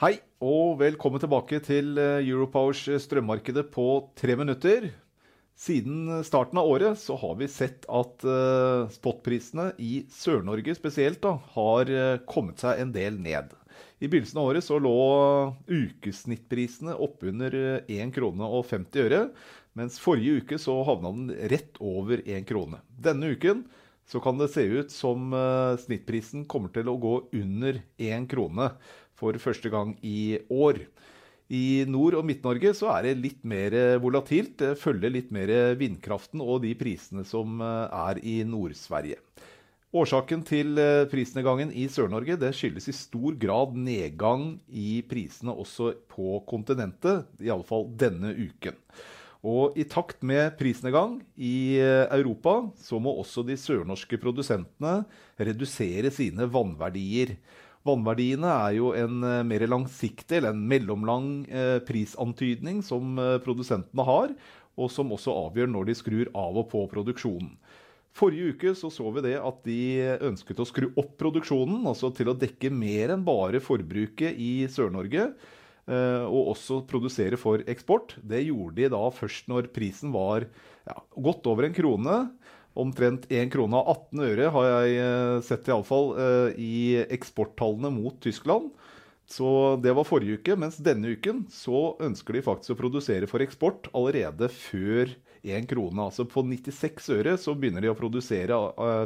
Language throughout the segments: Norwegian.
Hei, og velkommen tilbake til eh, Europowers strømmarkedet på tre minutter. Siden starten av året så har vi sett at spotprisene i Sør-Norge spesielt da, har kommet seg en del ned. I begynnelsen av året så lå ukesnittprisene oppunder 1 krone og 50 øre, mens forrige uke så havna den rett over 1 krone. Denne uken så kan det se ut som uh, snittprisen kommer til å gå under én krone for første gang i år. I Nord- og Midt-Norge så er det litt mer volatilt. Det følger litt mer vindkraften og de prisene som er i Nord-Sverige. Årsaken til prisnedgangen i Sør-Norge det skyldes i stor grad nedgang i prisene også på kontinentet, i alle fall denne uken. Og I takt med prisnedgang i Europa så må også de sørnorske produsentene redusere sine vannverdier. Vannverdiene er jo en mer langsiktig eller en mellomlang prisantydning som produsentene har, og som også avgjør når de skrur av og på produksjonen. Forrige uke så, så vi det at de ønsket å skru opp produksjonen, altså til å dekke mer enn bare forbruket i Sør-Norge, og også produsere for eksport. Det gjorde de da først når prisen var ja, godt over en krone. Omtrent 1 krone og 18 øre har jeg sett iallfall i eksporttallene mot Tyskland. Så det var forrige uke, mens denne uken så ønsker de faktisk å produsere for eksport allerede før 1 krone. Altså på 96 øre så begynner de å produsere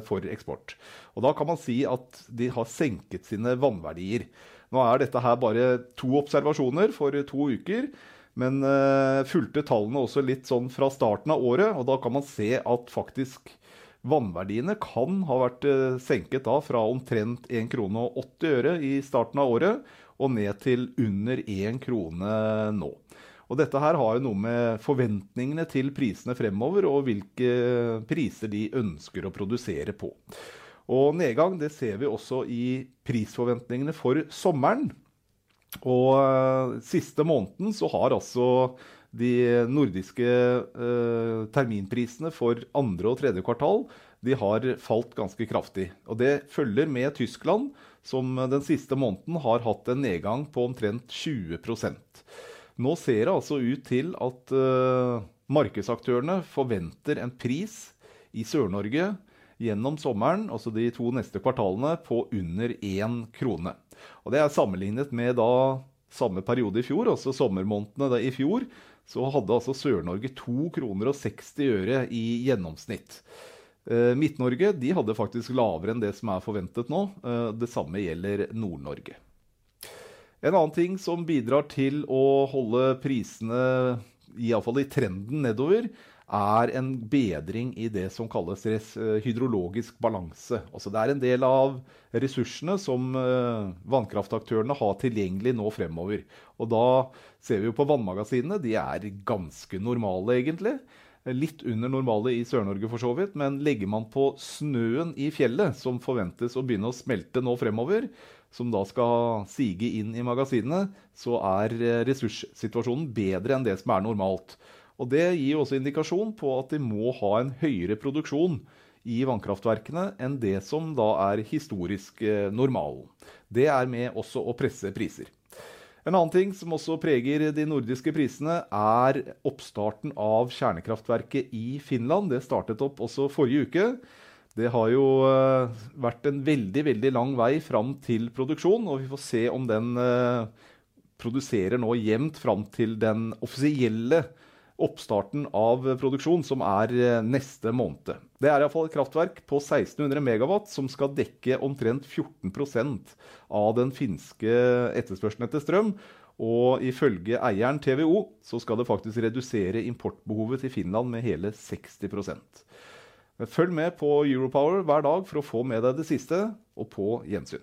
for eksport. Og da kan man si at de har senket sine vannverdier. Nå er dette her bare to observasjoner for to uker. Men uh, fulgte tallene også litt sånn fra starten av året, og da kan man se at faktisk vannverdiene kan ha vært uh, senket da fra omtrent 1 krone og 80 øre i starten av året, og ned til under 1 krone nå. Og dette her har jo noe med forventningene til prisene fremover, og hvilke priser de ønsker å produsere på. Og nedgang det ser vi også i prisforventningene for sommeren. Og siste måneden så har altså de nordiske eh, terminprisene for andre og tredje kvartal de har falt ganske kraftig. Og det følger med Tyskland, som den siste måneden har hatt en nedgang på omtrent 20% Nå ser det altså ut til at eh, markedsaktørene forventer en pris i Sør-Norge gjennom sommeren, altså de to neste kvartalene, på under én krone. Og det er sammenlignet med da samme periode i fjor, altså sommermånedene i fjor, så hadde altså Sør-Norge 2 kroner og 60 øre i gjennomsnitt. Eh, Midt-Norge de hadde faktisk lavere enn det som er forventet nå. Eh, det samme gjelder Nord-Norge. En annen ting som bidrar til å holde prisene iallfall i trenden nedover, er en bedring i det som kalles hydrologisk balanse. Altså det er en del av ressursene som vannkraftaktørene har tilgjengelig nå fremover. Og da ser vi jo på vannmagasinene. De er ganske normale, egentlig. Litt under normale i Sør-Norge for så vidt, men legger man på snøen i fjellet, som forventes å begynne å smelte nå fremover, som da skal sige inn i magasinene, så er ressurssituasjonen bedre enn det som er normalt. Og Det gir også indikasjon på at de må ha en høyere produksjon i vannkraftverkene enn det som da er historisk normalen. Det er med også å presse priser. En annen ting som også preger de nordiske prisene, er oppstarten av kjernekraftverket i Finland. Det startet opp også forrige uke. Det har jo vært en veldig, veldig lang vei fram til produksjon, og vi får se om den produserer nå jevnt fram til den offisielle oppstarten av produksjon, som er neste måned. Det er iallfall et kraftverk på 1600 megawatt som skal dekke omtrent 14% av den finske etterspørselen etter strøm. Og ifølge eieren TVO så skal det faktisk redusere importbehovet til Finland med hele 60% Følg med på Europower hver dag for å få med deg det siste, og på gjensyn.